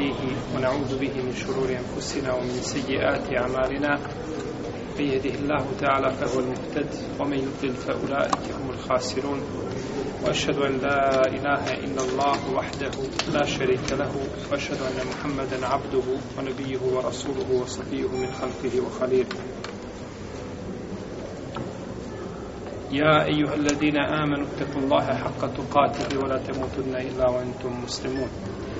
يهديه ونعوذ به من شرور أنفسنا ومن سيئات أعمالنا من يهده الله تعالى فهو المهتد ومن يضلل فأولئك هم الخاسرون وأشهد أن لا إله إلا الله وحده لا شريك له وأشهد أن محمدا عبده ونبيه ورسوله وصفيه من خلقه وخليله يا أيها الذين آمنوا اتقوا الله حق تقاته ولا تموتن إلا وأنتم مسلمون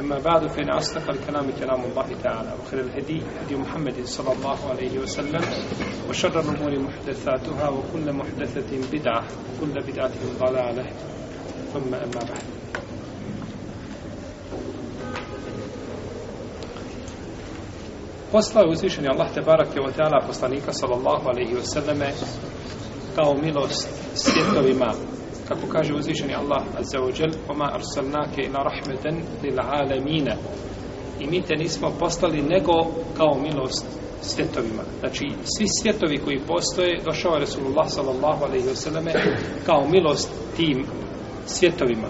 أما بعد فإن أصدق الكلام كلام الله تعالى وخير الهدي هدي محمد صلى الله عليه وسلم وشر الأمور محدثاتها وكل محدثة بدعة وكل بدعة ضلالة ثم أما بعد Poslao je uzvišeni Allah te Tebarake wa ta'ala poslanika sallallahu alaihi wa sallame kao milost svjetovima kako kaže uzvišeni Allah azza wa jal oma arsalnake ila rahmeten lil alamina i mi te nismo poslali nego kao milost svjetovima. Znači, svi svjetovi koji postoje, došao je Resulullah sallallahu alaihi wa sallame kao milost tim svjetovima.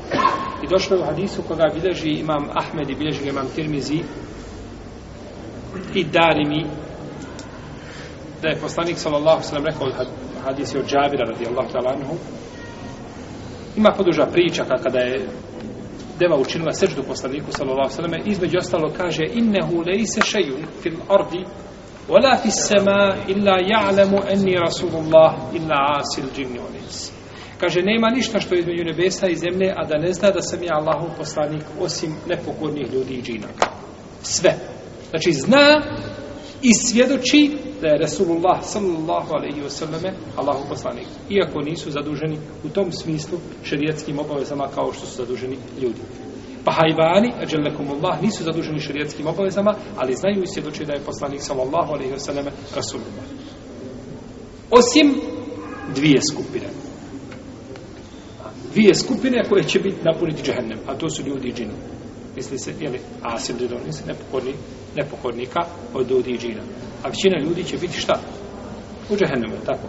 I došlo je u hadisu koga bilježi imam Ahmed i bilježi imam Tirmizi i dari mi da je poslanik sallallahu sallam rekao hadisi od Džabira radijallahu ta'ala anhu Ima poduža priča kada je deva učinila seždu poslaniku sallallahu alejhi ve selleme između ostalo kaže innehu leise shay'un fil ardi wala fis sama illa ya'lamu anni rasulullah illa asil jinni wal ins kaže nema ništa što je između nebesa i zemlje a da ne zna da sam ja Allahov poslanik osim nepokornih ljudi i džina sve znači zna i svjedoči da je Resulullah sallallahu alaihi wasallame Allahu poslanik, iako nisu zaduženi u tom smislu šerijetskim obavezama kao što su zaduženi ljudi. Pa hajvani, ađelekumullah, nisu zaduženi šerijetskim obavezama, ali znaju i svjedoče da je poslanik sallallahu alaihi wasallame Resulullah. Osim dvije skupine. Dvije skupine koje će biti napuniti džehennem, a to su ljudi i džini. Misli se, jeli, asim, dedon, misli, nepokorni nepokornika od ljudi i džina. A većina ljudi će biti šta? U džehennemu, tako.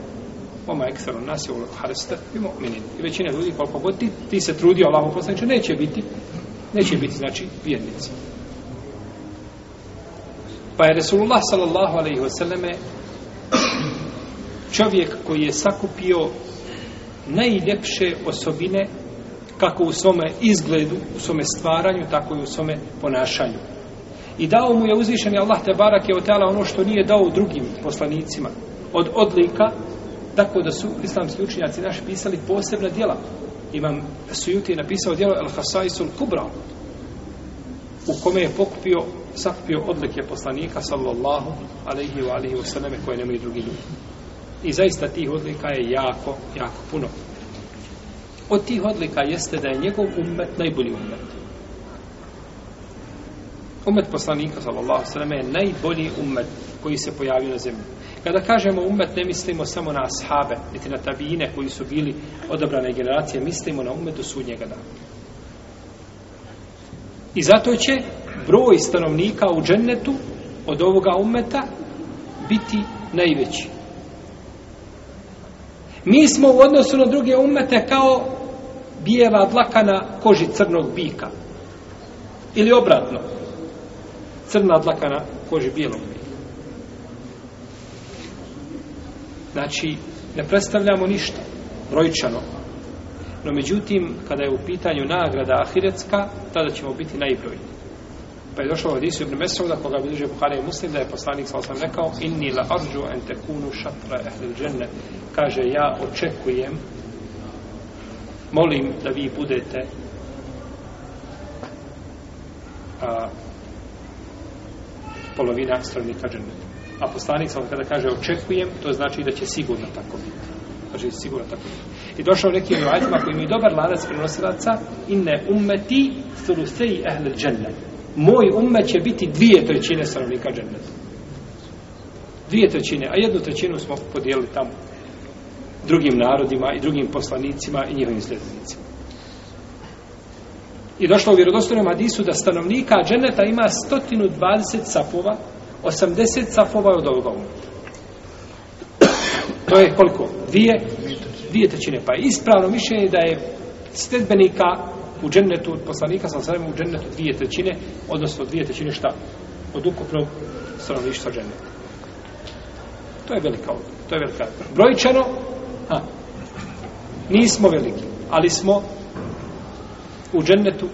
Oma ekstra on nas je u harista i mu'minin. I većina ljudi, koliko god ti, ti se trudi, Allah uposlaniče, neće biti, neće biti, znači, vjernici. Pa je Resulullah sallallahu alaihi wasallam čovjek koji je sakupio najljepše osobine kako u svome izgledu, u svome stvaranju, tako i u svome ponašanju. I dao mu je uzvišen je Allah te barake od tela ono što nije dao drugim poslanicima od odlika, tako da su islamski učinjaci naši pisali posebna djela. Imam Sujuti napisao djelo El Hasaisul Kubra u kome je pokupio sakupio odlike poslanika sallallahu alaihi wa alaihi wa sallame koje nemaju drugi ljudi. I zaista tih odlika je jako, jako puno. Od tih odlika jeste da je njegov ummet najbolji ummet. Umet poslanika, sallallahu sallam, je najbolji umet koji se pojavio na zemlji. Kada kažemo umet, ne mislimo samo na ashabe, niti na tabine koji su bili odabrane generacije, mislimo na umet do sudnjega dana. I zato će broj stanovnika u džennetu od ovoga umeta biti najveći. Mi smo u odnosu na druge umete kao bijeva dlaka na koži crnog bika. Ili obratno, crna dlaka na koži bijelog boje. Znači, ne predstavljamo ništa, brojčano. No međutim, kada je u pitanju nagrada ahiretska, tada ćemo biti najbrojni. Pa je došlo od Isu ibn Mesauda, koga bi duže Buhari je muslim, da je poslanik sa osam rekao, inni la arđu en tekunu šatra ehlil dženne. Kaže, ja očekujem, molim da vi budete a, polovina stranika dženneta. A poslanik sam kada kaže očekujem, to znači da će sigurno tako biti. Znači sigurno tako biti. I došao neki rivajtima koji mi dobar lanac prenosilaca inne ummeti sulusei ehle džennet. Moj ummet će biti dvije trećine stranika dženneta. Dvije trećine, a jednu trećinu smo podijelili tamo drugim narodima i drugim poslanicima i njihovim sljedenicima. I došlo u vjerodostojnom hadisu da stanovnika dženeta ima 120 sapova, 80 sapova od ovoga umeta. To je koliko? Dvije? Dvije trećine. Pa je ispravno mišljenje da je stredbenika u džennetu, od poslanika sa sremenom u džennetu dvije trećine, odnosno dvije trećine šta? Od ukupnog stanovništva dženeta. To je velika odluka. To je velika. Brojčano, ha, nismo veliki, ali smo u džennetu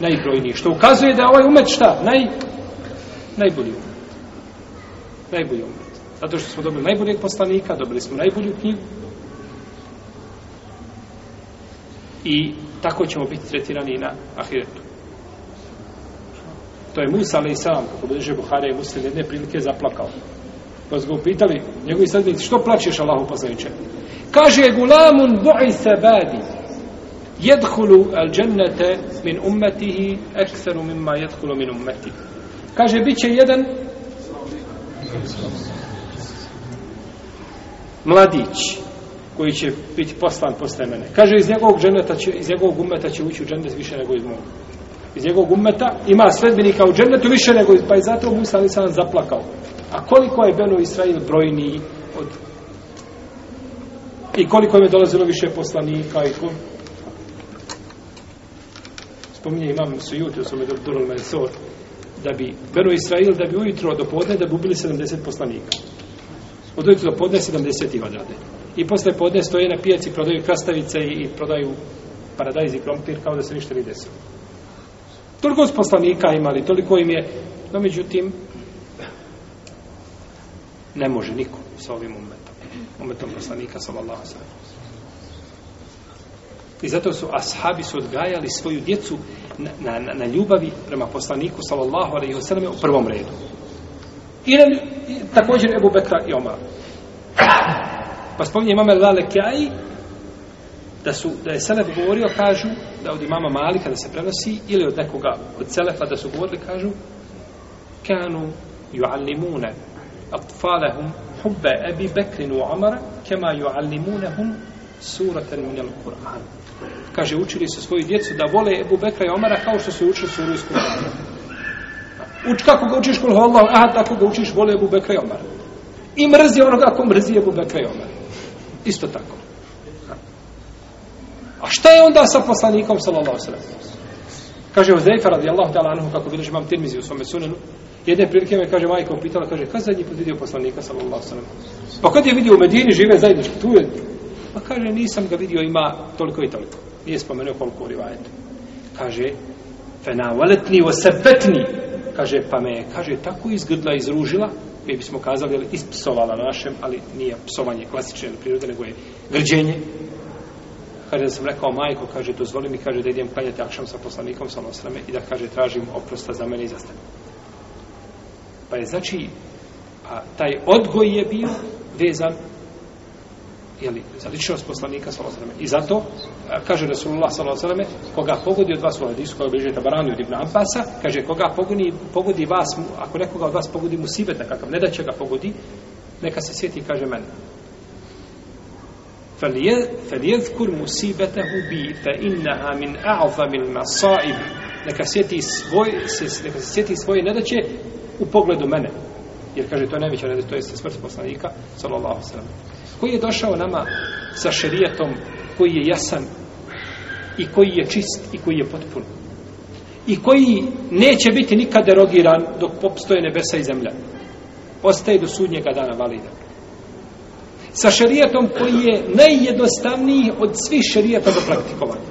najbrojniji. Što ukazuje da ovaj umet šta? Naj, najbolji umet. Najbolji umet. Zato što smo dobili najboljeg poslanika, dobili smo najbolju knjigu. I tako ćemo biti tretirani na ahiretu. To je Musa, ali i sam, kako bliže Buhara i Muslim, jedne prilike zaplakao. Pa su ga upitali, njegovi sredbenici, što plaćeš Allahu poslaniče? Kaže, gulamun bu'i sebadi. Kaže, jedhulu al džennete min ummetihi ekseru mimma jedhulu min ummeti. Kaže, bit će jedan mladić koji će biti poslan posle mene. Kaže, iz njegovog, dženeta će, iz njegovog ummeta će ući u džennet više nego iz mojeg. Iz njegovog ummeta ima sredbenika u džennetu više nego iz... Pa i zato Musa ali sam zaplakao. A koliko je Beno Israel brojniji od... I koliko im je dolazilo više poslanika i koliko spominje imam su jutri u svome doktoru Mansur, da bi Beno Israil, da bi ujutro do podne, da bi ubili 70 poslanika. Od ujutro do podne 70 ih odrade. I posle podne stoje na pijaci, prodaju krastavice i, i prodaju paradajz i krompir, kao da se ništa ni desilo. Toliko su poslanika imali, toliko im je, no međutim, ne može niko sa ovim umetom. Umetom poslanika, sallallahu sallam. I zato su ashabi su odgajali svoju djecu na, na, na ljubavi prema poslaniku sallallahu alaihi wa sallam u prvom redu. I na, također Ebu Bekra i Omar. Pa spominje imame Lale Kjaji da, su, da je Selef govorio, kažu, da od imama Malika da se prenosi ili od nekoga od Selefa da su govorili, kažu kanu juallimune atfalehum hubbe Ebi Bekrinu Omara kema juallimunehum suratan minjel Kur'anu kaže, učili su svoju djecu da vole Ebu Bekra i Omara kao što su učili suru iz Kur'ana. Uč, kako ga učiš kul Allah, aha, tako ga učiš vole Ebu Bekra i Omara. I mrzi onoga ako mrzi Ebu Bekra i Omara. Isto tako. A šta je onda sa poslanikom, sallallahu sallam? Kaže, Uzeifa radijallahu ta'ala anhu, kako vidiš, imam tirmizi u svome sunenu, Jedne prilike me kaže majka upitala, kaže, kad zadnji put vidio poslanika sallallahu sallam? Pa kad je vidio u Medini, žive zajednički, tu je. Pa kaže, nisam ga vidio, ima toliko i toliko nije spomenuo koliko rivajeta. Kaže, fena valetni osebetni, kaže, pa me je, kaže, tako izgrdla, izružila, mi bismo kazali, ali ispsovala na našem, ali nije psovanje klasične prirode, nego je grđenje. Kaže, da sam rekao, majko, kaže, dozvoli mi, kaže, da idem klanjati akšam sa poslanikom, sa nosreme, i da, kaže, tražim oprosta za mene i za ste. Pa je, znači, a, taj odgoj je bio vezan jeli, za ličnost poslanika s.a.v. I zato, kaže Rasulullah s.a.v. koga pogodi od vas u hadisu, koga bliže tabarani od Ibn Abbasa, kaže koga pogodi, pogodi vas, ako nekoga od vas pogodi mu sibet nekakav, ne da će ga pogodi, neka se sjeti i kaže mene. فَلْيَذْكُرْ مُسِيبَتَهُ بِي فَإِنَّهَا مِنْ أَعْظَمِ الْمَصَائِبِ Neka sjeti svoj, se, neka se sjeti svoje nedaće u pogledu mene. Jer kaže, to je najveća nedaća, to je smrt poslanika, sallallahu sallam koji je došao nama sa šerijetom koji je jasan i koji je čist i koji je potpun i koji neće biti nikad derogiran dok popstoje nebesa i zemlja ostaje do sudnjega dana valida sa šerijetom koji je najjednostavniji od svih šerijeta za praktikovanje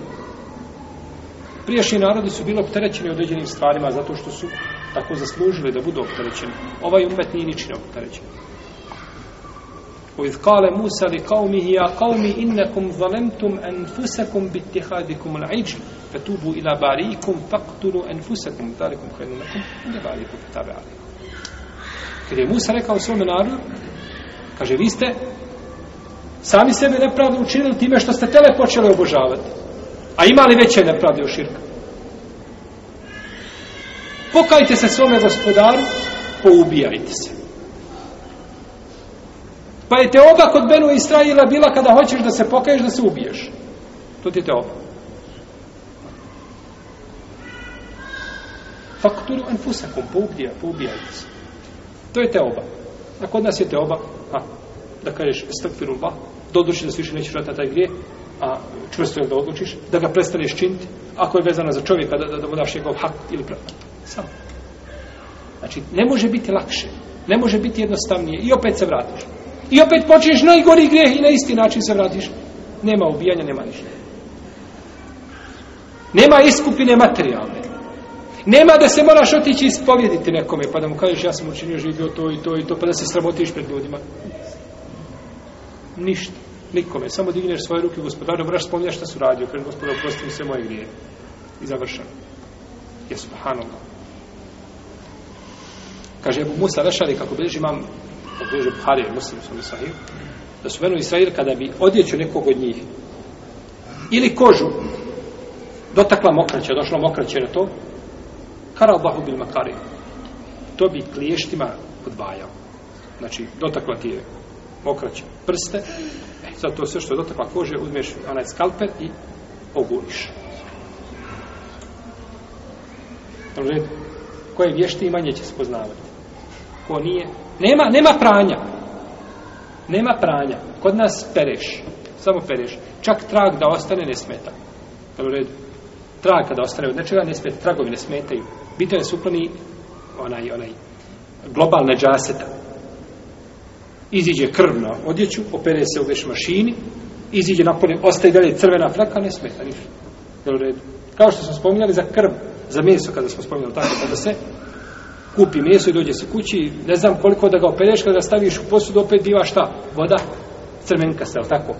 priješnji narodi su bili opterećeni određenim stvarima zato što su tako zaslužili da budu opterećeni ovaj umet nije ničin opterećen وإذ قال موسى لقومه يا قوم إنكم ظلمتم أنفسكم باتخاذكم العجل فتوبوا إلى باريكم فاقتلوا أنفسكم ذلكم خير لكم عند باريكم فتابع عليكم موسى rekao svom narodu, kaže, vi ste sami sebe nepravdu učinili time što ste tele počeli obožavati. A imali veće nepravde u širka? Pokajte se svome gospodaru, poubijajte se. Pa je te oba kod Benu Israila bila kada hoćeš da se pokaješ, da se ubiješ. To ti je te oba. Fakturu enfusakom, poubijaj, poubijaj se. To je te oba. A kod nas je te oba, a, da kažeš, stakfiru ba, dodruši da se više nećeš vratiti taj grije, a čvrsto je da odlučiš, da ga prestaneš činiti, ako je vezana za čovjeka, da, da, da mu daš njegov hak ili pravda. Samo. Znači, ne može biti lakše, ne može biti jednostavnije i opet se vratiš i opet počneš najgori grijeh i na isti način se vratiš. Nema ubijanja, nema ništa. Nema iskupine materijalne. Nema da se moraš otići ispovjediti nekome, pa da mu kažeš ja sam učinio živio to i to i to, pa da se sramotiš pred ljudima. Ništa. Nikome. Samo digneš svoje ruke gospodaru, ne moraš spomljati šta su radio. Kaže gospodaru, prosti mi sve moje grije. I završam. Je subhanallah. Kaže Ebu Musa Rešari, kako bliži imam da bliže Buhari, muslim, sam je sahiju, da su Benu Israil, kada bi odjeću nekog od njih, ili kožu, dotakla mokraće, došla mokraće na to, kara obahu bil makari, to bi kliještima odvajao. Znači, dotakla ti je mokraće prste, e, zato sve što je dotakla kože, uzmeš onaj skalper i oguliš. Dobro, koje vješte imanje će spoznavati? Ko nije, Nema, nema pranja. Nema pranja. Kod nas pereš. Samo pereš. Čak trag da ostane ne smeta. Dobro red. Trag kada ostane od nečega ne smeta. Tragovi ne smetaju. Bito je sukloni onaj, onaj globalne džaseta. Iziđe krv na odjeću, opere se u veš mašini, iziđe napolje, ostaje dalje crvena fleka, ne smeta ništa. Dobro red. Kao što smo spominjali za krv, za meso kada smo spominjali tako, kada se kupi meso i dođe se kući, ne znam koliko da ga opereš, kada staviš u posudu, opet biva šta? Voda? Crvenka se, tako?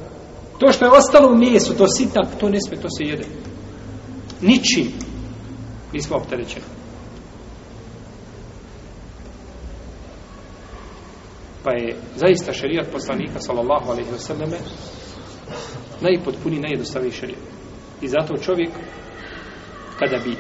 To što je ostalo u mesu, to sitak, to ne sme, to se jede. Ničim. Mi smo opterećeni. Pa je zaista šerijat poslanika, sallallahu alaihi wasallam, najpotpuni, najjednostavniji šerijat. I zato čovjek, kada bi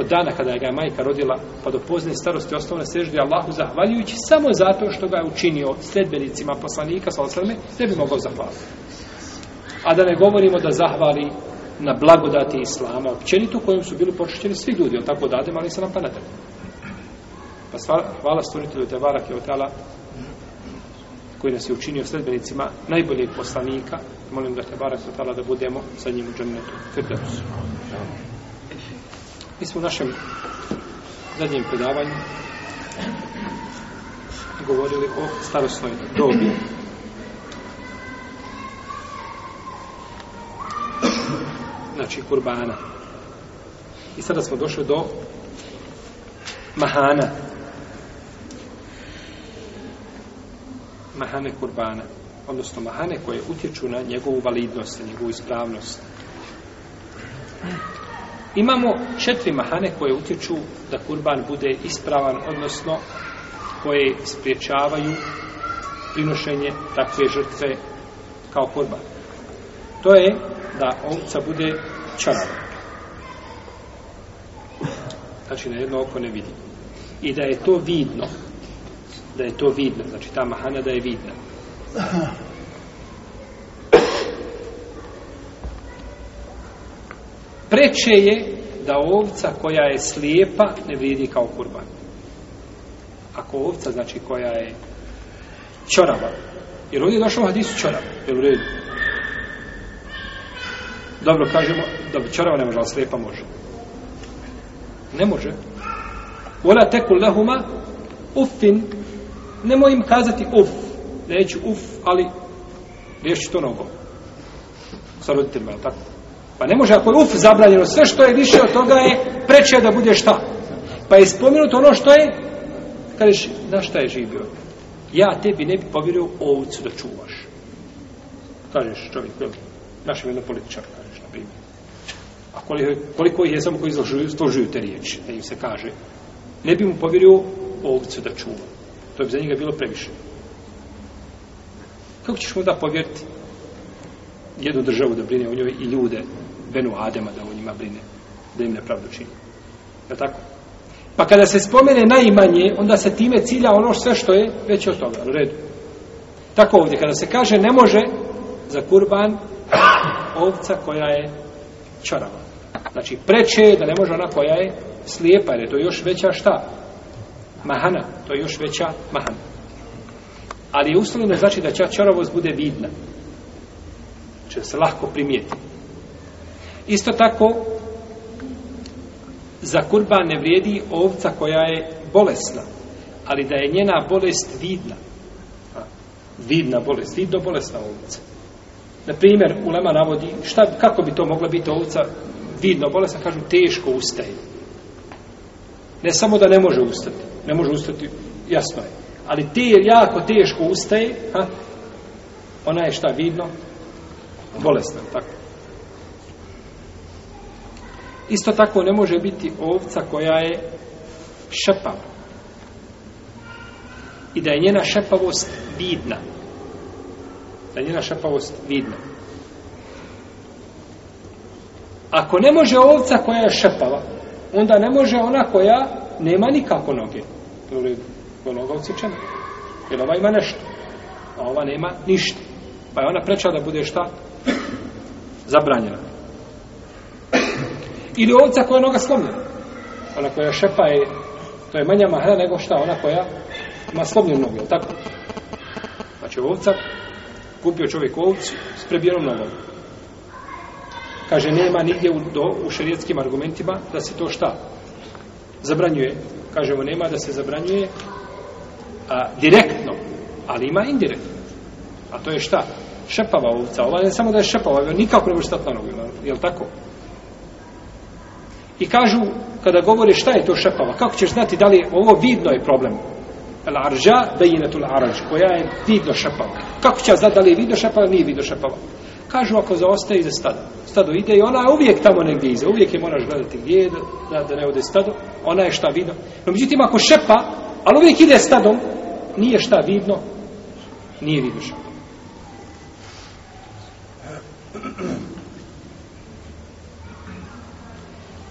od dana kada ga je majka rodila pa do pozne starosti osnovne sežde Allahu zahvaljujući samo zato što ga je učinio sledbenicima poslanika sallallahu ne bi mogao zahvaliti. A da ne govorimo da zahvali na blagodati islama općenito kojim su bili počešćeni svi ljudi, on tako dade, ali se nam pa nadalje. Pa hvala stvoritelju Tebara Kjotala koji nas je učinio sledbenicima najboljeg poslanika. Molim da Tebara Kjotala da budemo sa njim u džennetu. Firdevsu. Amen. Mi smo u našem zadnjem predavanju govorili o starostnoj dobi. Znači, kurbana. I sada smo došli do mahana. Mahane kurbana. Odnosno, mahane koje utječu na njegovu validnost, na njegovu ispravnost. Hmm. Imamo četiri mahane koje utječu da kurban bude ispravan, odnosno koje spriječavaju prinošenje takve žrtve kao kurban. To je da ovca bude čarava. Znači na jedno oko ne vidi. I da je to vidno. Da je to vidno. Znači ta mahana da je vidna. Aha. preče je da ovca koja je slijepa ne vrijedi kao kurban. Ako ovca, znači koja je čorava. Jer ovdje je došao hadisu čorava. Jel u redu? Dobro, kažemo, da čorava ne može, ali slijepa može. Ne može. Ola teku lehuma uffin. Nemoj im kazati uff. Neću uff, ali riješi to nogo. Sa roditeljima, tako? Pa ne može, ako je uf zabranjeno, sve što je više od toga je preče da bude šta. Pa je spomenuto ono što je, kažeš, na šta je živ bio? Ja tebi ne bi povjerio ovcu da čuvaš. Kažeš čovjek, našem jednom političar, kažeš, na primjer. A koliko, koliko ih je samo koji izložuju, složuju te riječi, da im se kaže, ne bi mu povjerio ovcu da čuva. To bi za njega bilo previše. Kako ćeš mu da povjeriti jednu državu da brine o njoj i ljude Benu Adema da o njima brine, da im nepravdu čini. Je tako? Pa kada se spomene najmanje, onda se time cilja ono sve što je već od toga, u redu. Tako ovdje, kada se kaže ne može za kurban ovca koja je čarava. Znači, preče je da ne može ona koja je slijepa, jer je to još veća šta? Mahana, to je još veća mahana. Ali je ustavljeno znači da će čarovost bude vidna. Če se lahko primijetiti. Isto tako, za kurba ne vrijedi ovca koja je bolesna, ali da je njena bolest vidna. Vidna bolest, vidno bolesna ovca. Na primjer, u Lema navodi, šta, kako bi to mogla biti ovca vidno bolesna, kažu teško ustaje. Ne samo da ne može ustati, ne može ustati, jasno je. Ali te jako teško ustaje, ha, ona je šta vidno? Bolesna, tako. Isto tako ne može biti ovca koja je šepava. I da je njena šepavost vidna. Da je njena šepavost vidna. Ako ne može ovca koja je šepava, onda ne može ona koja nema nikako noge. To je po noga ucičena. Jer ova ima nešto. A ova nema ništa. Pa je ona preča da bude šta? Zabranjena ili ovca koja je noga slomljena. Ona koja šepa je, to je manja mahra nego šta ona koja ima slomljenu nogu, je tako? Znači ovca, kupio čovjek ovcu s prebijenom nogom. Kaže, nema nigdje u, do, u šarijetskim argumentima da se to šta zabranjuje. Kaže, ovo nema da se zabranjuje a, direktno, ali ima indirektno. A to je šta? Šepava ovca. Ova ne samo da je šepava, nikako ne može stati na nogu, je tako? I kažu, kada govore šta je to šepava, kako ćeš znati da li je ovo vidno je problem? El arža, da je netul arađ, koja je vidno šepava. Kako ćeš znati da li je vidno šepava, nije vidno šepava? Kažu, ako zaostaje iza stada, stado ide i ona je uvijek tamo negdje iza, uvijek je moraš gledati gdje je da, da ne ode stado, ona je šta vidno. No, međutim, ako šepa, ali uvijek ide stadom, nije šta vidno, nije vidno šepava.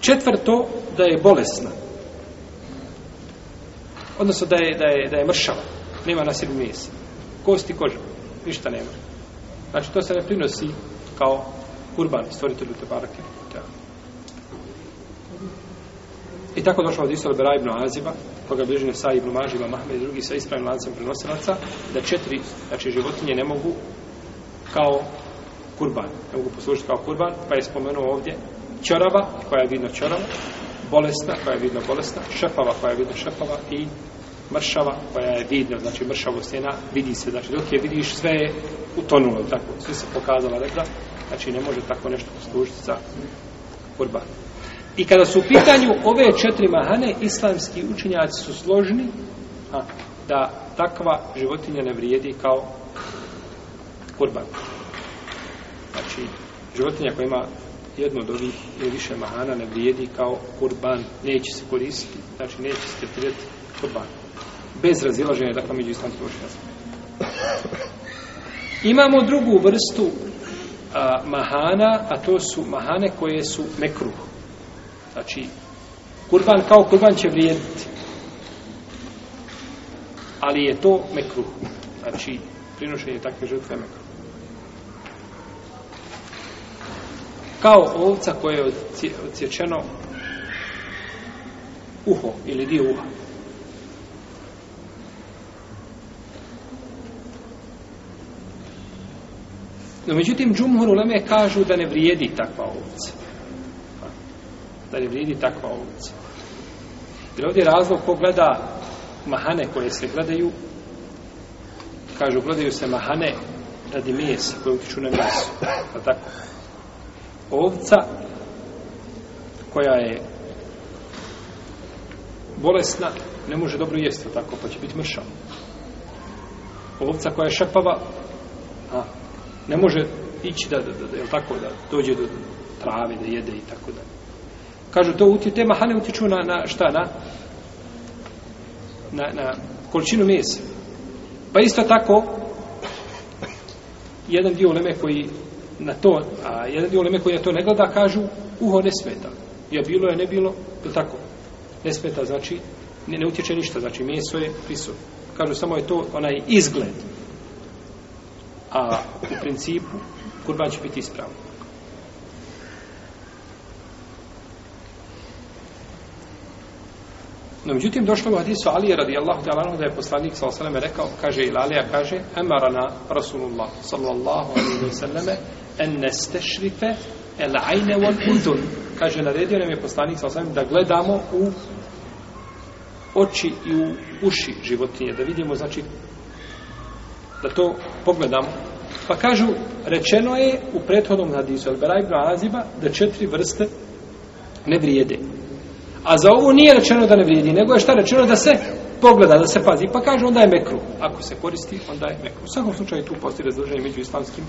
Četvrto, da je bolesna. Odnosno, da je, da je, da je mršava. Nema na sebi mjese. Kosti, koža. Ništa nema. Znači, to se ne prinosi kao kurban, stvoritelju te barake. I tako došlo od Isola Bera ibn Aziba, koga bližine sa ibn Maživa, Mahmed i drugi sa ispravim lancem prenosilaca, da četiri, znači životinje, ne mogu kao kurban, ne mogu poslužiti kao kurban, pa je spomenuo ovdje čarava koja je vidno čarava, bolesna koja je vidno bolesna, šepava koja je vidno šepava i mršava koja je vidno, znači mršavo stjena vidi se, znači dok je vidiš sve je utonulo, tako, sve se pokazala rebra, znači ne može tako nešto poslužiti za kurban. I kada su u pitanju ove četiri mahane, islamski učinjaci su složni a, da takva životinja ne vrijedi kao kurban. Znači, životinja koja ima jedno od ovih je više mahana ne vrijedi kao kurban, neće se koristiti, znači neće se tretirati kurban. Bez razilaženja, dakle, među islamskim učenjacima. Imamo drugu vrstu a, mahana, a to su mahane koje su mekruh. Znači, kurban kao kurban će vrijediti. Ali je to mekruh. Znači, prinošenje takve žrtve mekruh. kao ovca koje je odsječeno uho ili dio uha. No, međutim, džumhur uleme kažu da ne vrijedi takva ovca. Da ne vrijedi takva ovca. Jer ovdje je razlog ko gleda mahane koje se gledaju, kažu, gledaju se mahane radi mjese koje utiču na mjese. Pa tako ovca koja je bolesna, ne može dobro jesti, tako, pa će biti mršav. Ovca koja je šepava, a, ne može ići da, da, da, da, tako, da dođe do trave, da jede i tako da. Kažu, to utječe, te mahane utječu na, na šta, na, na, na količinu mesa. Pa isto tako, jedan dio uleme koji na to, a jedan dio koji na to ne gleda, kažu, uho ne smeta. Ja bilo je, ne bilo, je tako? Ne smeta, znači, ne, ne utječe ništa, znači, meso je prisutno. Kažu, samo je to onaj izgled. A u principu, kurban će biti ispravno. No, međutim, došlo u hadisu Alije radijallahu ta'ala da je poslanik sallallahu alaihi wa sallam rekao, kaže, ili Alija kaže, emarana Rasulullah sallallahu alaihi wa sallame, en nestešrife el ajne wal udun. Kaže, naredio nam je poslanik sa osam, da gledamo u oči i u uši životinje, da vidimo, znači, da to pogledamo. Pa kažu, rečeno je u prethodnom hadisu, el beraj braziba, da četiri vrste ne vrijede. A za ovo nije rečeno da ne vrijedi, nego je šta rečeno da se pogleda, da se pazi. Pa kaže, onda je mekru. Ako se koristi, onda je mekru. U svakom slučaju tu postoji razdruženje među islamskim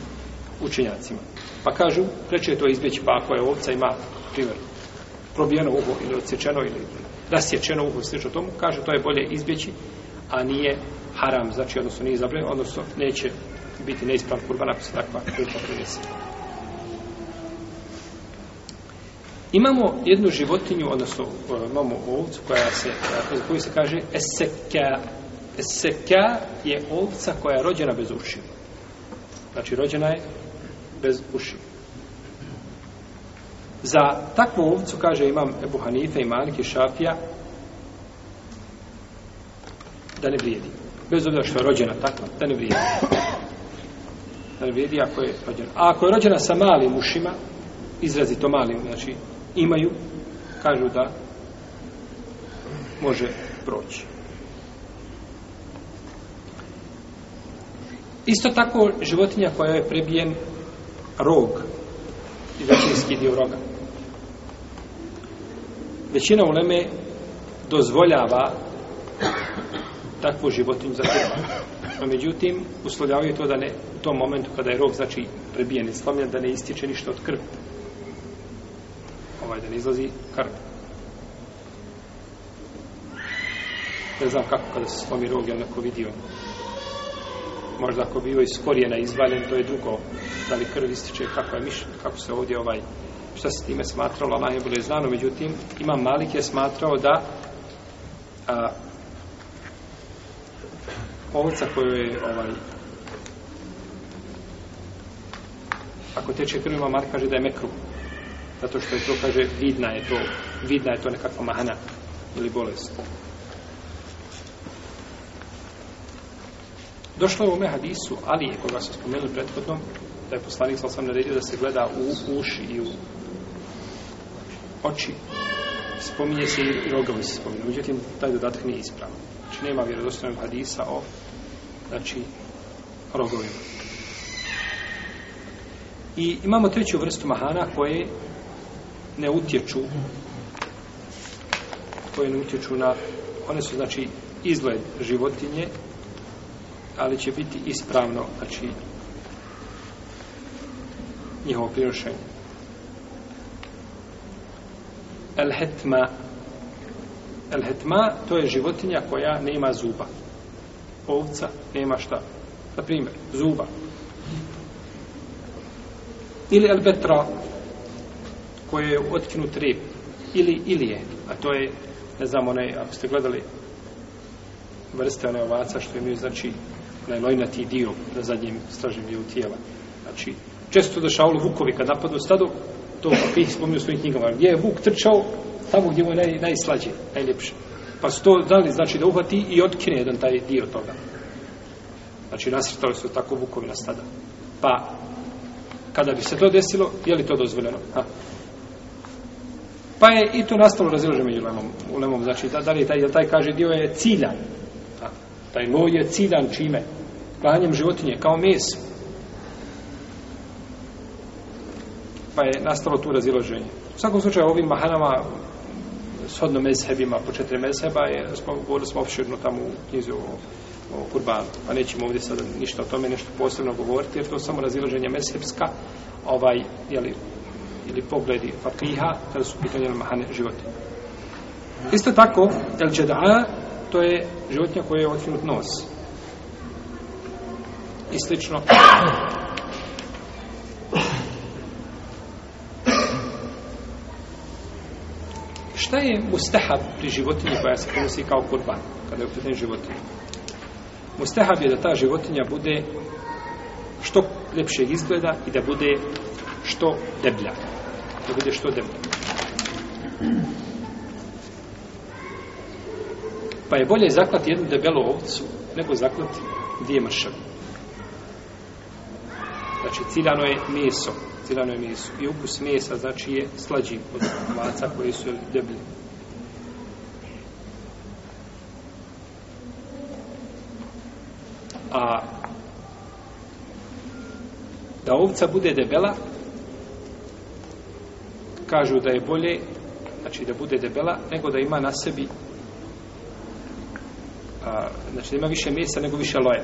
učenjacima. Pa kažu, preče je to izbjeći, pa ako je ovca ima, primjer, probijeno uho ili odsječeno ili rasječeno uho, slično tomu, kažu, to je bolje izbjeći, a nije haram, znači, odnosno nije zabrenjeno, odnosno neće biti neispravan kurban ako se takva prilika prinesi. Imamo jednu životinju, odnosno e, imamo ovcu koja se, e, za koju se kaže eseka. Eseka je ovca koja je rođena bez ušiju. Znači, rođena je bez uši. Za takvu ovcu, kaže imam Ebu Hanife i Maliki Šafija, da ne vrijedi. Bez obzira što je rođena takva, da ne vrijedi. Da ne vrijedi ako je rođena. A ako je rođena sa malim ušima, izrazito malim, znači imaju, kažu da može proći. Isto tako životinja koja je prebijen rog i većinski dio roga. Većina uleme dozvoljava takvu životinju za kurban. No, međutim, uslovljavaju to da ne, u tom momentu kada je rog, znači, prebijen i slomljen, da ne ističe ništa od krvi. Ovaj, da ne izlazi krv. Ne znam kako kada se slomi rog, ja neko vidio možda ako bio iz korijena izvaljen, to je drugo, da li krv ističe, kako je mišljen, kako se ovdje ovaj, šta se time smatralo, ali je bilo znano, međutim, imam Malik je smatrao da a, ovca koju je ovaj ako teče krv, imam Malik kaže da je mekru zato što je to, kaže, vidna je to vidna je to nekakva mahana ili bolest. Došlo je u ome hadisu Alije, koga se spomenuli prethodno, da je poslanik sa osam naredio da se gleda u uši i u oči. Spominje se i rogovi se spominje. Međutim, taj dodatak nije ispravan. Znači, nema vjerodostojnog hadisa o, znači, rogovima. I imamo treću vrstu mahana koje ne utječu koje ne utječu na one su znači izgled životinje ali će biti ispravno znači njihovo prinošenje el hetma el hetma to je životinja koja nema zuba ovca nema šta na primjer zuba ili el betra koje je otkinut rib ili ilije a to je ne znam one ako ste gledali vrste one ovaca što imaju znači da je lojnati dio na zadnjem stražnjem dijelu tijela. Znači, često da šaulu vukovi kad napadnu stado, to pih spomnio u svojim knjigama. Gdje je vuk trčao, tamo gdje mu je naj, najslađe, najljepše. Pa su to znali, znači, da uhvati i otkine jedan taj dio toga. Znači, nasrtali su tako vukovi na stada. Pa, kada bi se to desilo, je li to dozvoljeno? Ha. Pa je i tu nastalo razilože među lemom. U lemom, znači, da, da li taj, taj kaže, dio je ciljan. Ha. Taj loj je ciljan čime? klanjem životinje, kao meso. Pa je nastalo tu raziloženje. U svakom slučaju, ovim mahanama, shodno mezhebima, po četiri mezheba, je, smo, govorili smo opširno tamo u knjizu o, o kurbanu. Pa nećemo ovdje sada ništa o tome, nešto posebno govoriti, jer to je samo raziloženje mezhebska, ovaj, jeli, ili pogledi fakriha, kada su pitanje na mahane životinje. Isto tako, el džeda, to je životinja koja je otvinut nos. Nos i slično. Šta je mustahab pri životinji koja se ponosi kao kurban, kada je upetnen životinje? Mustahab je da ta životinja bude što lepšeg izgleda i da bude što deblja. Da bude što deblja. Pa je bolje zaklati jednu debelu ovcu nego zaklati dvije mršavine. Znači, ciljano je meso. Ciljano je meso. I ukus mesa, znači, je slađi od maca koji su deblji. A da ovca bude debela, kažu da je bolje, znači da bude debela, nego da ima na sebi a, znači da ima više mesa nego više loja.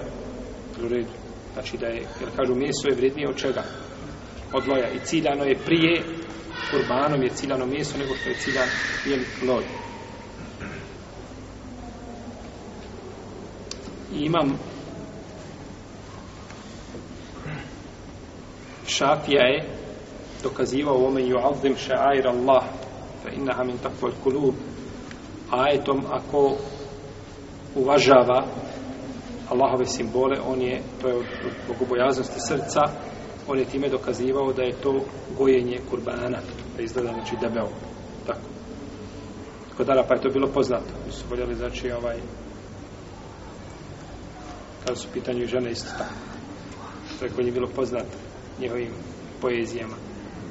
U redu znači da je, jer kažu, mjeso je vrednije od čega? Od loja. I ciljano je prije kurbanom je ciljano mjeso nego što je ciljan jel, loj. I imam šafija je dokazivao ome ju azim še'air Allah fa innaha min takvoj kulub ajetom ako uvažava Allahove simbole, on je, to je od bogobojaznosti srca, on je time dokazivao da je to gojenje kurbana, da izgleda, znači, debeo. Tako. Tako da, pa je to bilo poznato. Mi su voljeli, znači, ovaj, kada su pitanju žene isto tako. Tako je bilo poznato njihovim poezijama.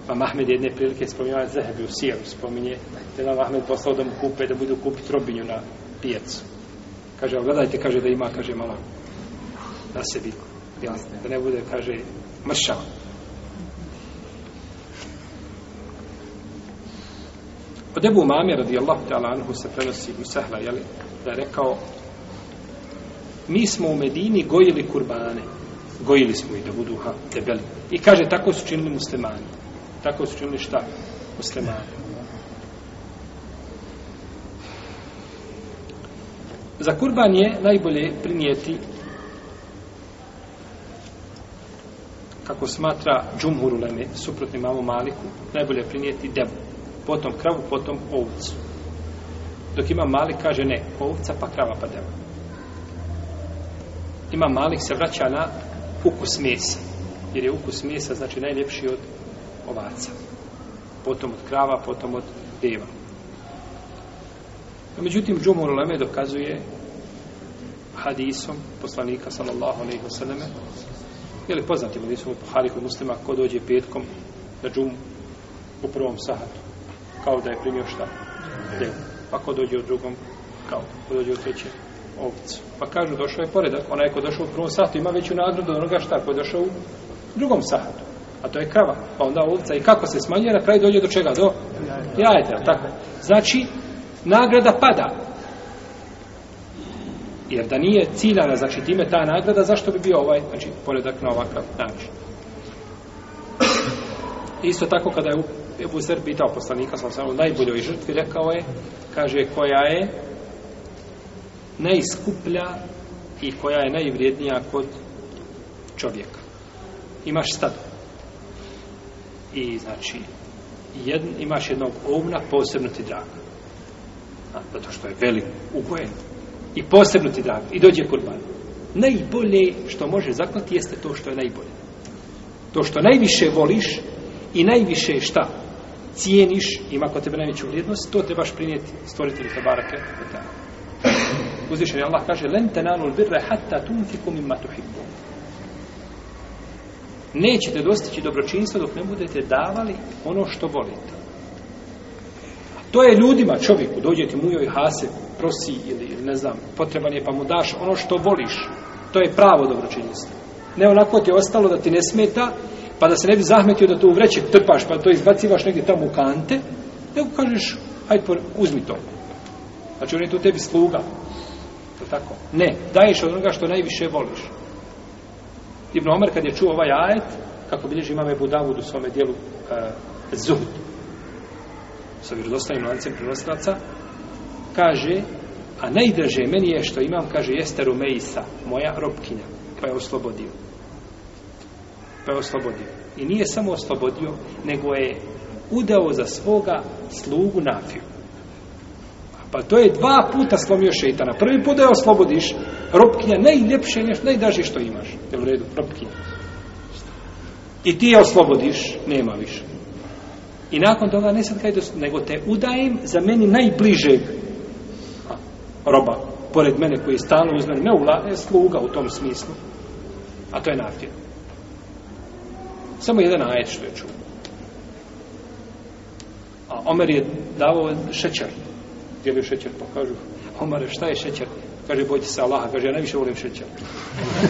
Pa Mahmed jedne prilike spominjava Zehebi u Sijeru, spominje, da je Mahmed poslao da mu kupe, da budu kupiti robinju na pijacu. Kaže, gledajte, kaže da ima, kaže, malo na sebi. Jasne. Da ne bude, kaže, mršava. Od Ebu Mame, radijallahu ta'ala anhu, se prenosi u sahla, jeli, da je rekao, mi smo u Medini gojili kurbane. Gojili smo ih da budu ha, debeli. I kaže, tako su činili muslimani. Tako su činili šta? Muslimani. Za kurban je najbolje primijeti kako smatra džumhur uleme, suprotni mamu Maliku, najbolje prinijeti devu, potom kravu, potom ovcu. Dok ima Malik kaže ne, ovca pa krava pa devu. Ima Malik se vraća na ukus mesa, jer je ukus mesa znači najljepši od ovaca. Potom od krava, potom od deva. Međutim, Džumur Leme dokazuje hadisom poslanika sallallahu alaihi wa sallam ili poznatim hadisom u Buhari kod muslima ko dođe petkom na Džum u prvom sahatu kao da je primio šta? Ne. Pa ko dođe u drugom kao ko dođe u trećem ovicu. Pa kažu došao je poredak, onaj ko došao u prvom sahatu ima veću nagradu od onoga šta ko je došao u drugom sahatu a to je krava, pa onda ovca i kako se smanjuje, na kraju dođe do čega? Do jajeta, tako. Znači, nagrada pada. Jer da nije ciljana, znači time ta nagrada, zašto bi bio ovaj, znači, poredak na ovakav način? Isto tako kada je Ebu Zer pitao poslanika, sam samo najboljoj žrtvi, rekao je, kaže, koja je najskuplja i koja je najvrijednija kod čovjeka. Imaš stadu. I znači, jedn, imaš jednog ovna, posebno ti drago. A, zato što je velik, ugojen. I posebno ti drag. I dođe kurban. Najbolje što može zaklati jeste to što je najbolje. To što najviše voliš i najviše šta cijeniš, ima kod tebe najveću vrijednost, to trebaš prinijeti stvoritelju te barake. Uzvišen je Allah kaže Len tenanul birre hatta tunfiku mimma tuhibbu. Nećete dostići dobročinstva dok ne budete davali ono što volite to je ljudima, čovjeku, dođe ti mujo i hase, prosi ili ne znam, potreban je pa mu daš ono što voliš. To je pravo dobročinjstvo. Ne onako ti je ostalo da ti ne smeta, pa da se ne bi zahmetio da to u vreće trpaš, pa to izbacivaš negdje tamo u kante, nego kažeš, hajde, por, uzmi to. Znači, on je tu tebi sluga. To tako? Ne, daješ od onoga što najviše voliš. Ibn Omar, kad je čuo ovaj ajet, kako bilježi imame Budavud u svome dijelu uh, eh, Zuhdu, sa vjerodostavim lancem prenosilaca, kaže, a najdraže meni je što imam, kaže, jeste Rumeisa, moja robkinja, pa je oslobodio. Pa je oslobodio. I nije samo oslobodio, nego je udao za svoga slugu Nafiju. Pa to je dva puta slomio šeitana. Prvi put da je oslobodiš, robkinja najljepše, najdraže što imaš. Je u redu, robkinja. I ti je oslobodiš, nema više. I nakon toga ne sad kajdu, nego te udajem za meni najbližeg roba, pored mene koji je stalno uz mene, ne ula, ne sluga u tom smislu, a to je nafija. Samo jedan ajet što je čuo. A Omer je davao šećer. Gdje bi šećer? Pa kažu, Omer, šta je šećer? Kaže, bojte se Allaha, kaže, ja najviše volim šećer.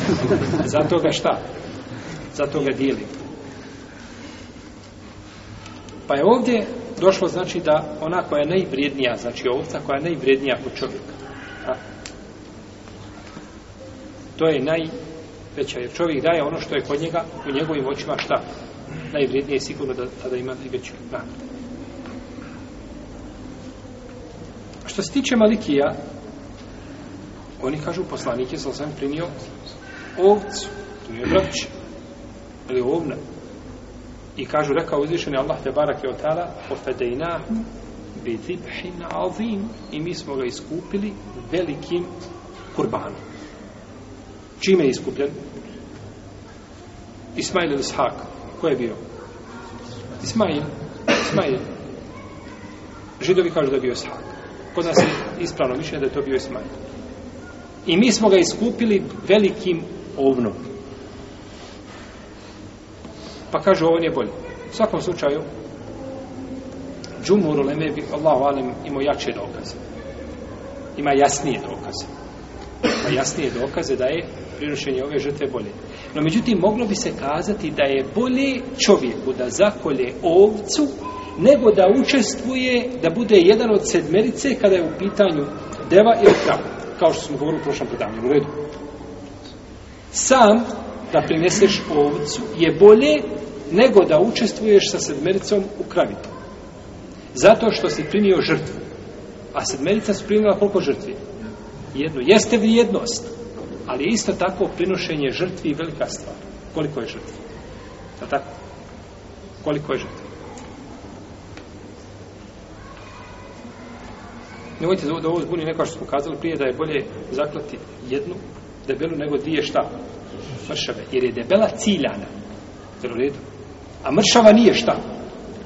Zato ga šta? Zato ga dijelim. Pa je ovdje došlo znači da ona koja je najvrijednija, znači ovca koja je najvrijednija kod čovjeka. A? To je najveća, jer čovjek daje ono što je kod njega, u njegovim očima šta? Najvrijednije je sigurno da tada ima najveću nagradu. Što se tiče Malikija, oni kažu, poslanik je sam primio ovcu, tu je vrć, ili ovna, I kažu, rekao uzvišeni Allah te barak je otala, ofedejna bi zibhin azim i mi smo ga iskupili velikim kurbanom. Čime je iskupljen? Ismail ili Ishak. Ko je bio? Ismail. Ismail. Židovi kažu da je bio Ishak. Kod nas je ispravno mišljenje da je to bio Ismail. I mi smo ga iskupili velikim ovnom pa kaže ovo nije bolje. U svakom slučaju, džumuru leme bi Allah valim imao jače dokaze. Ima jasnije dokaze. Ima jasnije dokaze da je prirušenje ove žrtve bolje. No međutim, moglo bi se kazati da je bolje čovjeku da zakolje ovcu nego da učestvuje da bude jedan od sedmerice kada je u pitanju deva ili krava. Kao što smo govorili u prošlom predavnju. U redu. Sam da prineseš ovcu je bolje nego da učestvuješ sa sedmericom u kravi. Zato što si primio žrtvu. A sedmerica su primila koliko žrtvi? Jednu. Jeste vrijednost, ali isto tako prinošenje žrtvi i velika stvar. Koliko je žrtvi? Da tako? Koliko je žrtvi? Nemojte da ovo zbuni neko što smo kazali prije da je bolje zaklati jednu debelu nego dvije šta? Mršave. Jer je debela ciljana. Jer u redu? A mršava nije šta?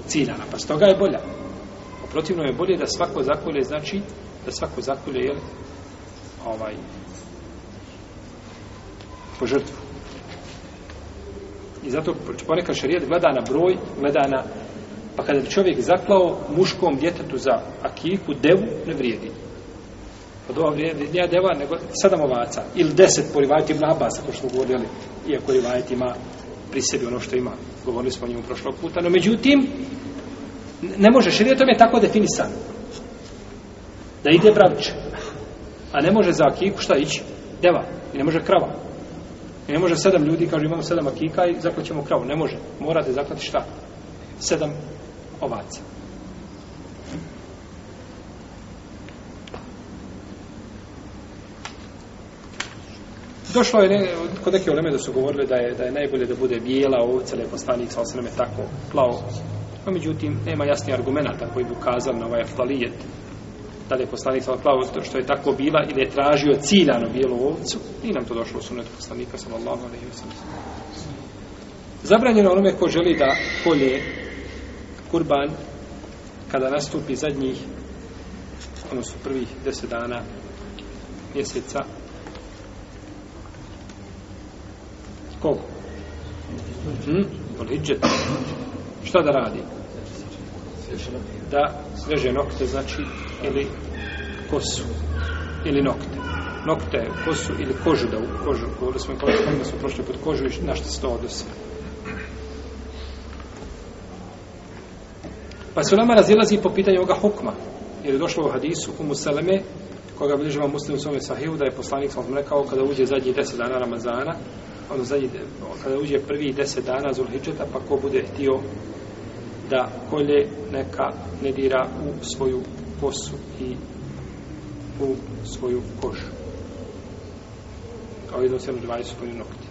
Ciljana, pa stoga je bolja. Protivno je bolje da svako zakolje znači, da svako zakolje je ovaj po žrtvu. I zato ponekad šarijet gleda na broj, gleda na, pa kada bi čovjek zaklao muškom djetetu za akijiku, devu ne vrijedi. Od ova vrijedi nije deva, nego sedam ovaca, ili deset po rivajti mnabasa, ako što govorili, iako rivajti ima pri sebi ono što ima govorili smo o njemu prošlog puta, no međutim, ne može, širijetom je tako definisan. Da ide bravić, a ne može za akiku šta ići? Deva, i ne može krava. I ne može sedam ljudi, kaže imamo sedam akika i zaklaćemo kravu. Ne može, morate zaklati šta? Sedam ovaca. Došlo je ne, kod neke oleme da su govorili da je da je najbolje da bude bijela ovce, lepo stanik, sa osreme tako, plavo. A međutim, nema jasnih argumenta koji bi ukazali na ovaj aftalijet da li je poslanik sa plavo što je tako bila ili je tražio ciljano bijelu ovcu. I nam to došlo u sunetu poslanika sa Allahom. Zabranjeno onome ko želi da kolje kurban kada nastupi zadnjih odnosno prvih deset dana mjeseca Koliko? Hm? Liđet. Šta da radi? Da sveže nokte, znači, ili kosu, ili nokte. Nokte, kosu ili kožu, da u kožu, govorili smo kolega, da smo prošli pod kožu i na što se to odnosi. Pa se u nama razilazi po pitanju ovoga hukma, jer je došlo u hadisu u Museleme, koga bližava muslim u svome sahivu, da je poslanik sam rekao, kada uđe zadnji deset dana Ramazana, ono zadnji, kada uđe prvi deset dana Zulhidžeta, pa ko bude htio da kolje neka ne dira u svoju kosu i u svoju kožu. Kao jedno sem dvaj svoju nokti.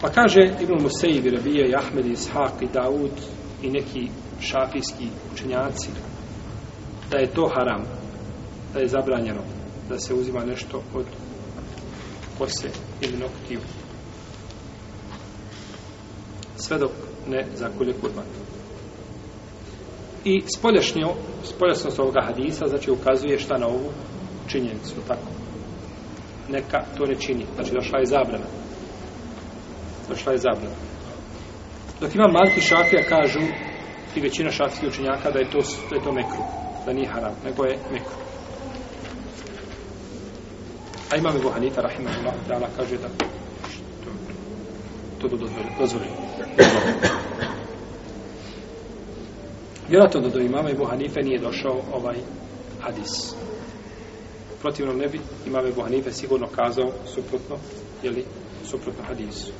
Pa kaže Ibn Musaib, Rabija, i Ahmed, i Ishaq, i Daud, i neki šafijski učenjaci, da je to haram, da je zabranjeno da se uzima nešto od kose ili noktiju. Sve dok ne zakulje kurban. I spoljašnjo, spoljašnost ovoga hadisa, znači ukazuje šta na ovu činjenicu, tako. Neka to ne čini, znači došla je zabrana. Došla je zabrana. Dok ima malki šafija, kažu i većina šafijskih učenjaka da je to, da je to mekru, da nije haram, nego je mekru. A imam Ebu Hanifa, rahimahullah, da kaže da što, to do dozvoli. Vjerojatno da do imama Ebu Hanife nije došao ovaj hadis. Protivno ne bi imam Ebu Hanife sigurno kazao suprotno, jeli, suprotno hadisu.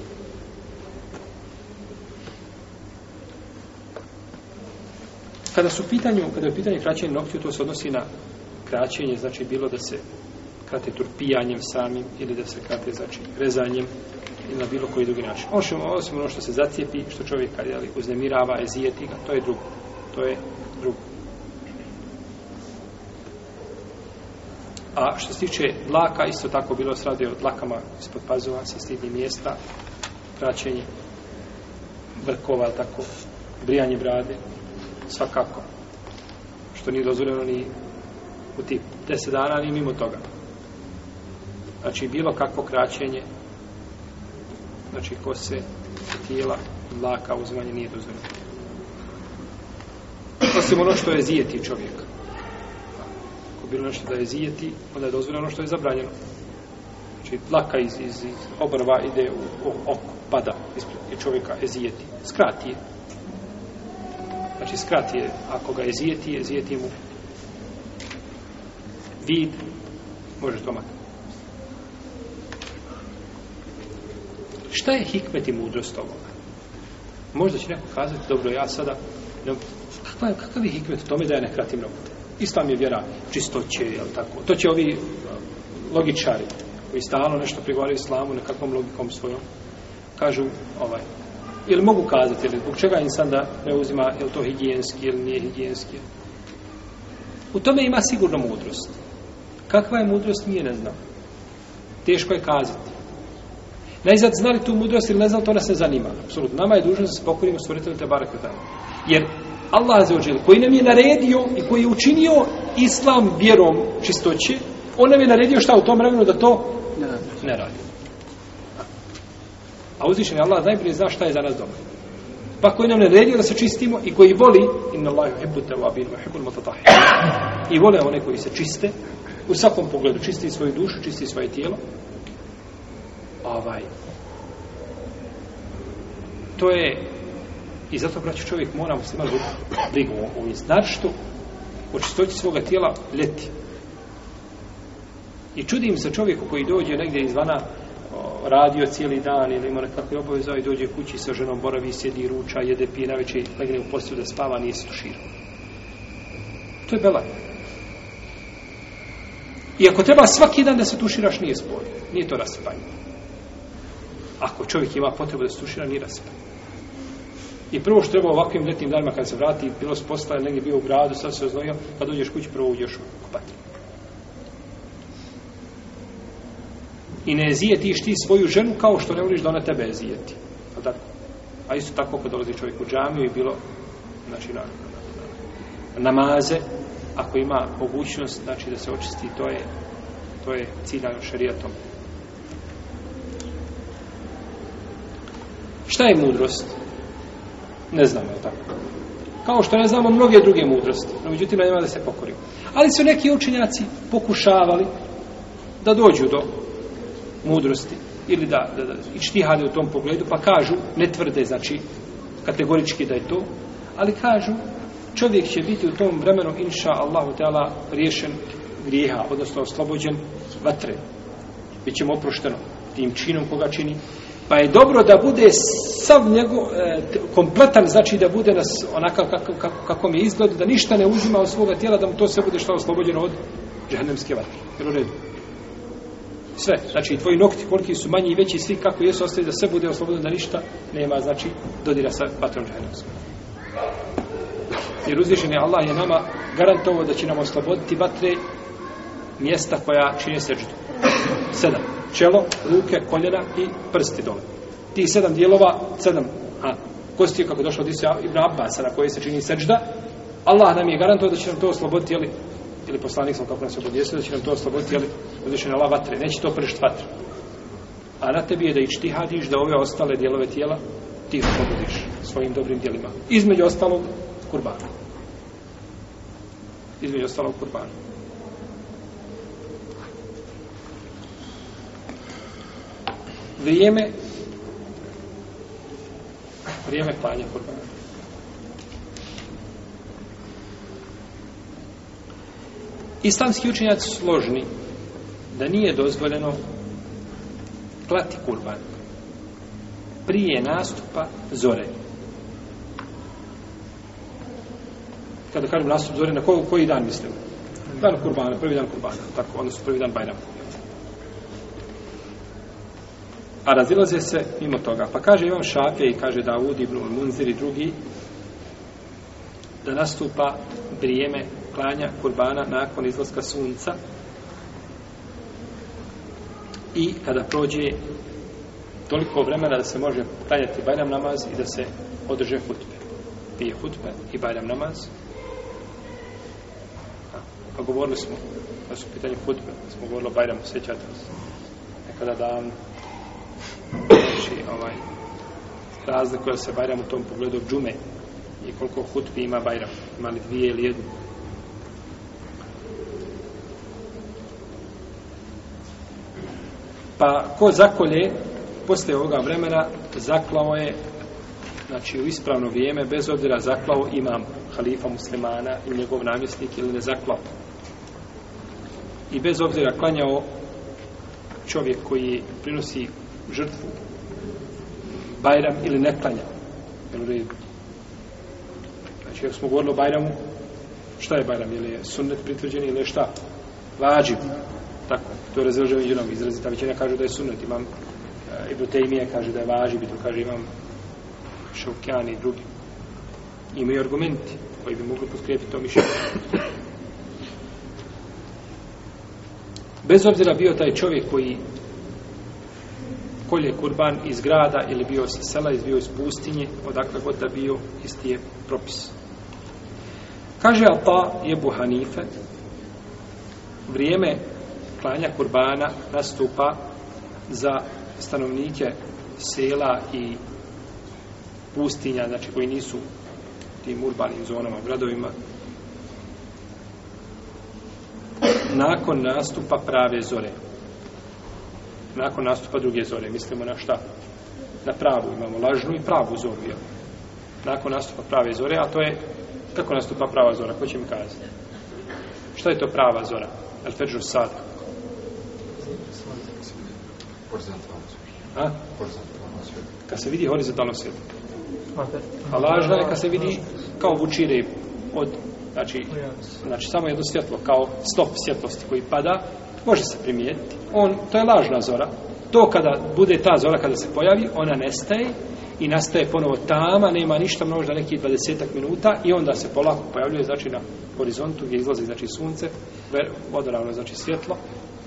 Kada su pitanju, kada je pitanje kraćenja noktiju, to se odnosi na kraćenje, znači bilo da se kate turpijanjem samim ili da se kate znači rezanjem ili na bilo koji drugi način. Osim, osim ono što se zacijepi, što čovjek jeli, uznemirava, ezijeti ga, to je drugo. To je drugo. A što se tiče dlaka, isto tako bilo se radi o dlakama ispod pazova, sa stidnih mjesta, praćenje brkova, tako, brijanje brade, svakako. Što nije dozvoljeno ni u tih deset dana, ni mimo toga znači bilo kakvo kraćenje znači kose tijela dlaka uzmanje nije dozvoljeno osim ono što je zijeti čovjek ako bilo nešto da je zijeti onda je dozvoljeno ono što je zabranjeno znači dlaka iz, iz, iz obrva ide u, u oko pada ispred čovjeka je zijeti skrati je znači skrati je ako ga je zijeti je zijeti mu vid može to makati Šta je hikmet i mudrost ovoga? Možda će neko kazati, dobro, ja sada... No, kakva je, kakav je hikmet u tome da ja ne kratim robote? Islam je vjera čistoće, jel tako? To će ovi logičari koji stalno nešto prigovaraju islamu nekakvom logikom svojom, kažu ovaj, ili mogu kazati, ili zbog čega insan da ne uzima, je to higijenski ili nije higijenski. U tome ima sigurno mudrost. Kakva je mudrost, nije ne znam. Teško je kazati. Najzad znali tu mudrost ili ne znali, to nas ne zanima. Apsolutno. Nama je dužno da se pokorimo stvoritelju te barake tamo. Jer Allah Azeođel, koji nam je naredio i koji je učinio islam vjerom čistoće, on nam je naredio šta u tom vremenu da to ne radi. A uzvišen je Allah najbolje zna šta je za nas dobro. Pa koji nam naredio da se čistimo i koji voli, inna Allahu hibbuta wa abinu, hibbul matatahi. I vole one koji se čiste, u svakom pogledu čisti svoju dušu, čisti svoje tijelo, ovaj to je i zato braću čovjek mora se malo brigu o ovim znači o čistoći svoga tijela leti i čudim se čovjeku koji dođe negdje izvana radio cijeli dan ili ima nekakve obaveza i dođe kući sa ženom, boravi, sjedi, ruča, jede, pije, naveće i legne u postelju da spava, nije se tuširao. To je belaj. I ako treba svaki dan da se tuširaš, nije spoj. Nije to raspanje. Ako čovjek ima potrebu da se tušira, nira se. I prvo što treba ovakvim letnim danima kad se vrati, bilo se postala, negdje bio u gradu, sad se oznojio, kad pa uđeš kući, prvo uđeš u kupatir. I ne zijetiš ti svoju ženu kao što ne voliš da ona tebe zijeti. A, da, a isto tako kad dolazi čovjek u džamiju i bilo, znači, na, na, namaze, ako ima mogućnost, znači da se očisti, to je, to je cilj na šarijatom. Šta je mudrost? Ne znamo, je tako? Kao što ne znamo mnoge druge mudrosti. No, međutim, nema da se pokori. Ali su neki učenjaci pokušavali da dođu do mudrosti ili da, da, da ištihade u tom pogledu, pa kažu, ne tvrde, znači, kategorički da je to, ali kažu, čovjek će biti u tom vremenu, inša Allahu teala, riješen grijeha, odnosno oslobođen vatre. Bićemo oprošteno tim činom koga čini pa je dobro da bude sav njegov e, kompletan znači da bude nas onakav kako kako kako mi izgleda da ništa ne uzima od svoga tijela da mu to sve bude što oslobođeno od džehennemske vatre jer u redu sve znači i tvoji nokti koliki su manji i veći svi kako jesu ostali da sve bude oslobođeno da ništa nema znači dodira sa vatrom džehennemskom jer uzvišen je Allah je nama garantovao da će nam osloboditi vatre mjesta koja čine srđutu sedam. Čelo, ruke, koljena i prsti dole. Ti sedam dijelova, sedam a, kosti je kako došlo od Isu Ibn Abbas na koje se čini sečda. Allah nam je garantuo da će nam to osloboditi, jeli, ili poslanik sam kako nas obodijesio, da će nam to osloboditi, jeli, uzvišenje Allah vatre. Neće to pršt vatre. A na tebi je da ištihadiš da ove ostale dijelove tijela ti oslobodiš svojim dobrim dijelima. Između ostalog, kurbana. Između ostalog, kurbana. vrijeme vrijeme klanja kurbana. Islamski učenjac složni da nije dozvoljeno klati kurban prije nastupa zore. Kada kažem nastup zore, na koji, koji dan mislim? Dan kurbana, prvi dan kurbana, tako, odnosno prvi dan bajrama. a razilaze se mimo toga. Pa kaže Imam Šafje i kaže Davud ibn Munzir i drugi da nastupa vrijeme klanja kurbana nakon izlaska sunca i kada prođe toliko vremena da se može klanjati bajram namaz i da se održe hutbe. Pije hutbe i bajram namaz. A, pa govorili smo, kad su pitanje hutbe, smo govorili o bajramu, sjećate se. Nekada davno, znači, ovaj, razlikuje se Bajram u tom pogledu džume i koliko hutbi ima Bajram. Ima li dvije ili jednu? Pa ko zakolje posle ovoga vremena zaklao je znači u ispravno vrijeme bez obzira zaklao imam halifa muslimana i njegov namjesnik ili ne zaklao i bez obzira klanjao čovjek koji prinosi žrtvu Bajram ili neklanja jel u redu znači jer smo govorili o Bajramu šta je Bajram, ili je sunnet pritvrđen ili je šta, vađiv tako, to je razređeno među nam izrazi ta većina kaže da je sunnet imam e, Ibn Taymiye kaže da je vađiv i to kaže imam Šaukjan i drugi imaju argumenti koji bi mogli potkrijeti to mišljenje bez obzira bio taj čovjek koji kolje kurban iz grada ili bio sa sela, izbio iz pustinje, odakle god da bio, isti je propis. Kaže Ata je Hanife, vrijeme klanja kurbana nastupa za stanovnike sela i pustinja, znači koji nisu tim urbanim zonama, gradovima, nakon nastupa prave zore nakon nastupa druge zore. Mislimo na šta? Na pravu. Imamo lažnu i pravu zoru. Jel? Nakon nastupa prave zore, a to je kako nastupa prava zora? Ko će mi kazati? Šta je to prava zora? El Feđu Sada. A? Kad se vidi horizontalno svjetlo. A lažna je kad se vidi kao vuči od znači, znači samo jedno svjetlo, kao stop svjetlosti koji pada može se primijetiti. On, to je lažna zora. To kada bude ta zora, kada se pojavi, ona nestaje i nastaje ponovo tama, nema ništa, možda nekih dvadesetak minuta i onda se polako pojavljuje, znači na horizontu gdje izlazi, znači sunce, vodoravno, znači svjetlo.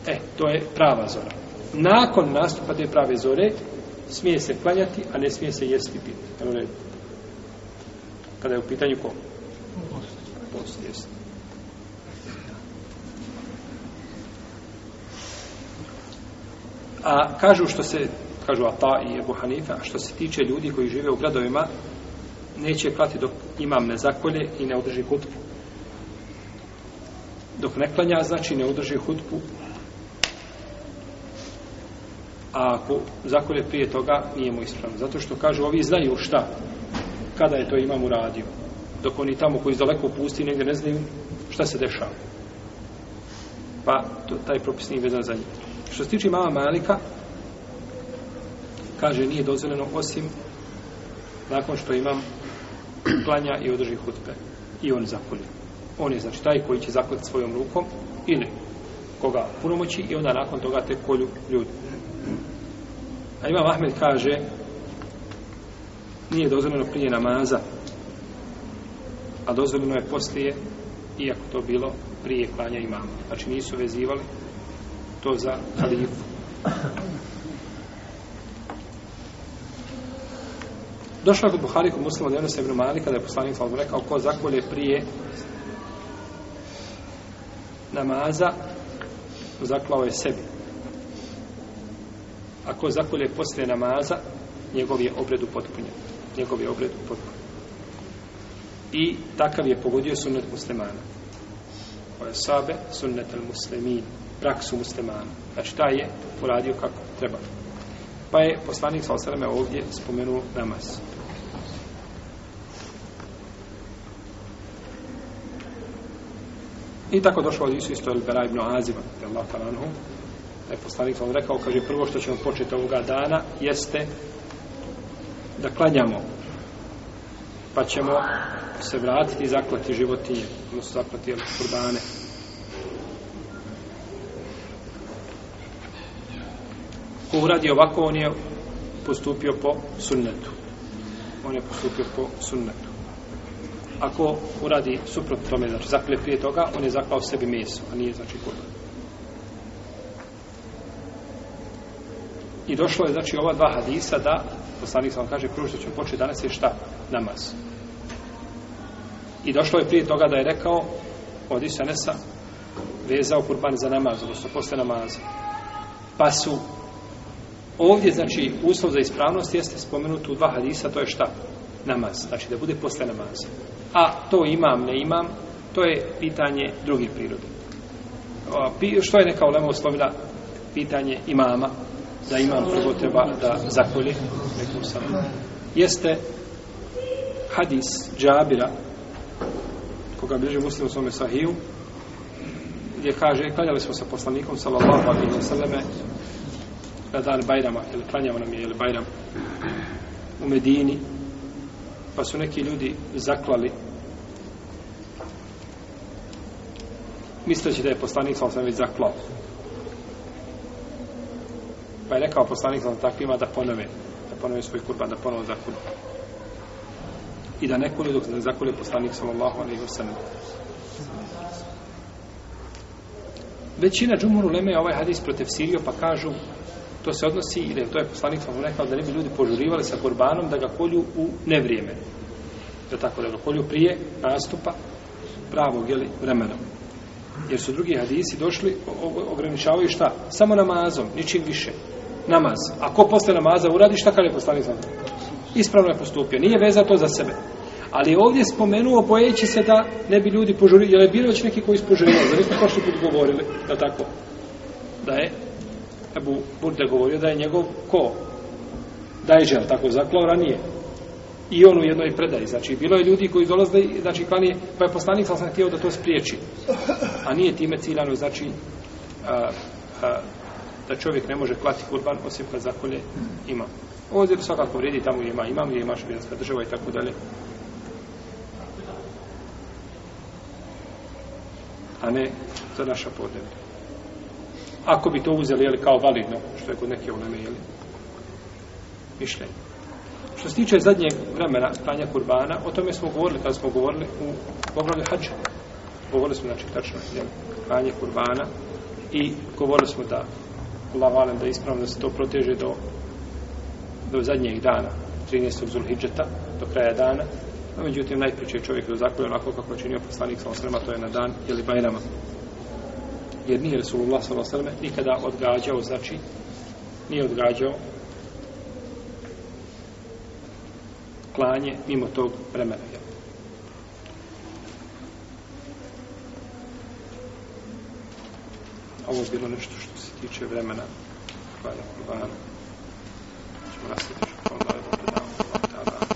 E, to je prava zora. Nakon nastupa te prave zore, smije se klanjati, a ne smije se jesti pit. Kada je u pitanju ko? Post. Post, jesti. A kažu što se, kažu Ata i Ebu Hanife, a što se tiče ljudi koji žive u gradovima, neće klati dok imam ne zakolje i ne održi hutbu. Dok ne klanja, znači ne održi hutbu. A ako zakolje prije toga, nije mu ispravno. Zato što kažu, ovi znaju šta, kada je to imam uradio. Dok oni tamo koji daleko pusti, negdje ne znaju šta se dešava. Pa to, taj propis nije vezan za njih. Što se tiče mama Malika, kaže nije dozvoljeno osim nakon što imam klanja i održi hutbe i on zakolje. On je znači taj koji će zaklati svojom rukom ili koga punomoći i onda nakon toga te kolju ljudi. A imam Ahmed kaže nije dozvoljeno prije namaza a dozvoljeno je poslije iako to bilo prije klanja imama. Znači nisu vezivali to za halifu. Došao je kod Buhari kod muslima da je ono se ibnu Malika da je poslanik sallam rekao ko zakolje prije namaza zaklao je sebi. A ko zakolje poslije namaza njegov je obred upotpunjen. Njegov je obred upotpunjen. I takav je pogodio sunnet muslimana. Ko je sabe sunnet al muslimin praksu muslimana. Znači, taj je uradio kako treba. Pa je poslanik sa osreme ovdje spomenuo namaz. I tako došlo od Isu isto je Beraj ibn Aziva, je Allah talanhu, da je poslanik sam rekao, kaže, prvo što ćemo početi ovoga dana, jeste da klanjamo, pa ćemo se vratiti i zaklati životinje, odnosno zaklati kurbane. Ja, ko uradi ovako, on je postupio po sunnetu. On je postupio po sunnetu. Ako uradi suprot tome, znači zakle prije toga, on je zaklao sebi meso, a nije znači kurban. I došlo je, znači, ova dva hadisa da, poslanik sam vam kaže, kruži što će početi danas je šta? Namaz. I došlo je prije toga da je rekao, od Isanesa, vezao kurban za namaz, odnosno posle namaza. Pa su Ovdje, znači, uslov za ispravnost jeste spomenuto u dva hadisa, to je šta? Namaz, znači da bude posle namaza. A to imam, ne imam, to je pitanje druge prirode. O, što je neka ulema uslovila pitanje imama, da imam prvo treba da zakolje, rekao sam. Jeste hadis džabira, koga bliže muslimu svome sahiju, gdje kaže, kaljali smo sa poslanikom, sallallahu alaihi wa sallame, na dan Bajrama, jer klanjao nam je jel, Bajram u Medini, pa su neki ljudi zaklali misleći da je poslanik sam sam već zaklao. Pa je rekao poslanik sam takvima da ponove, da ponove svoj kurban, da ponove zakonu. I da nekoli dok ne zakoli poslanik sam Allaho, ne ih Većina džumuru leme ovaj hadis protiv Sirio, pa kažu to se odnosi ili to je poslanik sam rekao da ne bi ljudi požurivali sa kurbanom da ga kolju u nevrijeme da tako da ga kolju prije nastupa pravog jeli, vremena jer su drugi hadisi došli ograničavaju šta? samo namazom, ničim više namaz, a ko posle namaza uradi šta kada je poslanik sam ispravno je postupio, nije veza to za sebe Ali je ovdje spomenuo, bojeći se da ne bi ljudi požurili, jer je bilo već neki koji su požurili, da nismo prošli put govorili, da tako, da je Ebu Burde govorio da je njegov ko? Da je žel, tako zaklao ranije. I on u jednoj predaji. Znači, bilo je ljudi koji dolazili, znači, klanije, pa je poslanik, sam sam htio da to spriječi. A nije time ciljano, znači, a, a, da čovjek ne može klati kurban, osim kad zakolje ima. Ovo je svakako vredi tamo gdje ima imam, gdje ima šarijanska država i tako dalje. A ne, to je naša podnevna ako bi to uzeli jeli, kao validno, što je kod neke uleme jeli, mišljenje. Što se tiče zadnjeg vremena stanja kurbana, o tome smo govorili kada smo govorili u pogledu hađa. Govorili smo, znači, tačno, jeli, stanje kurbana i govorili smo da lavalem da ispravno da se to proteže do, do zadnjeg dana, 13. Zulhidžeta, do kraja dana. A međutim, najpriče čovjek do zakolja onako kako činio poslanik sa osrema, to je na dan ili bajrama jer nije Resulullah s.a.v. nikada odgađao, znači nije odgađao klanje mimo tog vremena. Jel? Ovo je bilo nešto što se tiče vremena. Hvala, Hvala. Ćemo nastaviti što ono je